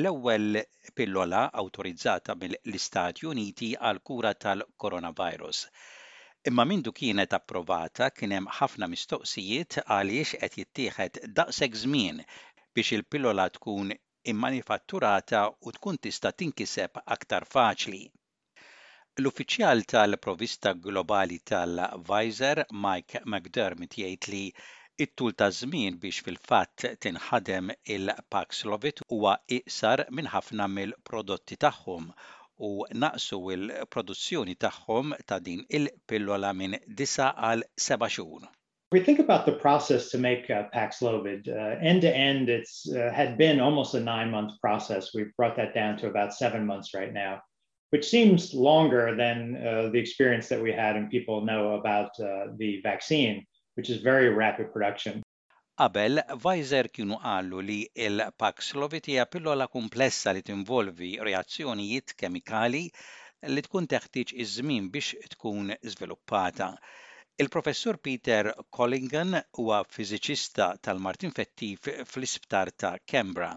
L-ewwel pillola awtorizzata mill-Istati Uniti għall-kura tal-coronavirus. Imma mindu kienet approvata kien hemm ħafna mistoqsijiet għaliex qed jittieħed daqshekk żmien biex il-pillola tkun immanifatturata u tkun tista' tinkiseb aktar faċli. L-Uffiċjal tal-Provvista Globali tal-Pfizer, Mike McDermott jgħid li t-tul ta' żmien biex fil-fatt tinħadem il-Paxlovid huwa iqsar minn ħafna mill-prodotti tagħhom u naqqsu l-produzzjoni tagħhom ta' din il-pillola minn disa' għal seba' xhur. we think about the process to make uh, Paxlovid, uh, end to end, it's uh, had been almost a nine month process. We've brought that down to about seven months right now, which seems longer than uh, the experience that we had and people know about uh, the vaccine, which is very rapid production. Qabel, Pfizer kienu qalu li il-Paxlovid hija pillola kumplessa li tinvolvi reazzjonijiet kemikali li tkun teħtieġ iż-żmien biex tkun żviluppata. Il-Professur Peter Collingan huwa fiżiċista tal-mard infettiv fl-Isptar ta' Canberra.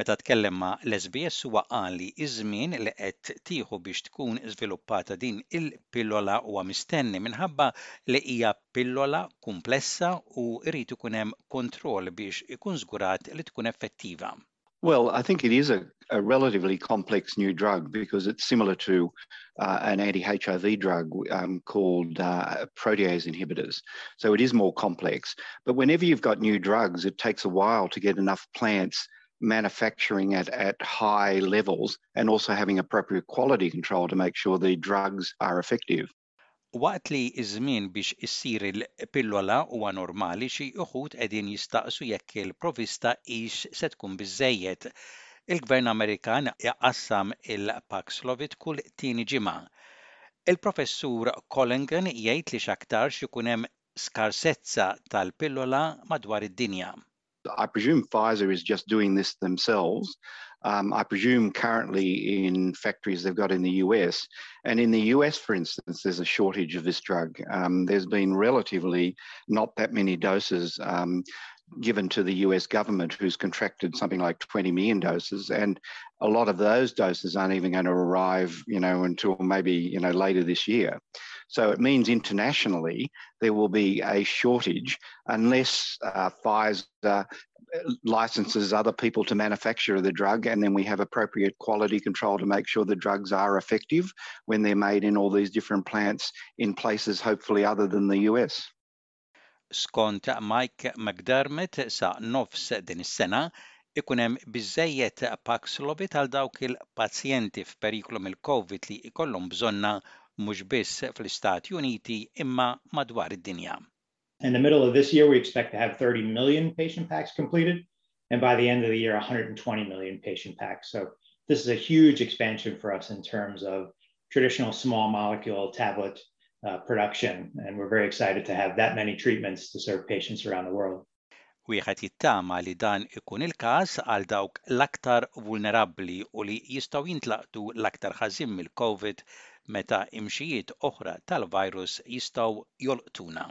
Meta tkellem ma' l-SBS huwa qal li ż-żmien li qed tieħu biex tkun żviluppata din il-pillola huwa mistenni minħabba li hija pillola kumplessa u jrid ikun hemm kontroll biex ikun żgurat li tkun effettiva. Well, I think it is a, a, relatively complex new drug because it's similar to uh, an anti HIV drug um, called uh, protease inhibitors. So it is more complex. But whenever you've got new drugs, it takes a while to get enough plants manufacturing at, at high levels and also having appropriate quality control to make sure the drugs are effective. Waqt li ż-żmien biex issir il-pillola huwa normali, xi wħud qegħdin jistaqsu jekk il-provista hix se tkun biżżejjed. Il-Gvern Amerikan iqassam il-Paxlovid kull tieni ġimgħa. Il-Professur Collingan jgħid li x'aktarx ikun hemm skarsezza tal-pillola madwar id-dinja. I presume Pfizer is just doing this themselves. Um, I presume currently in factories they've got in the US. And in the US, for instance, there's a shortage of this drug. Um, there's been relatively not that many doses um, given to the US government, who's contracted something like 20 million doses. And a lot of those doses aren't even going to arrive, you know, until maybe, you know, later this year. So it means internationally there will be a shortage unless uh, Pfizer licenses other people to manufacture the drug, and then we have appropriate quality control to make sure the drugs are effective when they're made in all these different plants in places, hopefully, other than the US. Skont Mike McDermott sa nofs din is-sena, ikun hemm biżejjed Paxlovid għal dawk il-pazjenti f'periklu mill-COVID li jkollhom bżonna mhux biss fl-Istati Uniti imma madwar id-dinja. In the middle of this year, we expect to have 30 million patient packs completed, and by the end of the year, 120 million patient packs. So this is a huge expansion for us in terms of traditional small molecule tablet uh, production, and we're very excited to have that many treatments to serve patients around the world. Wieħed jittama li dan ikun il-każ għal dawk l-aktar vulnerabbli u li jistgħu jintlaqtu l-aktar ħażin mill-Covid meta imxijiet oħra tal-virus jistgħu jolqtuna.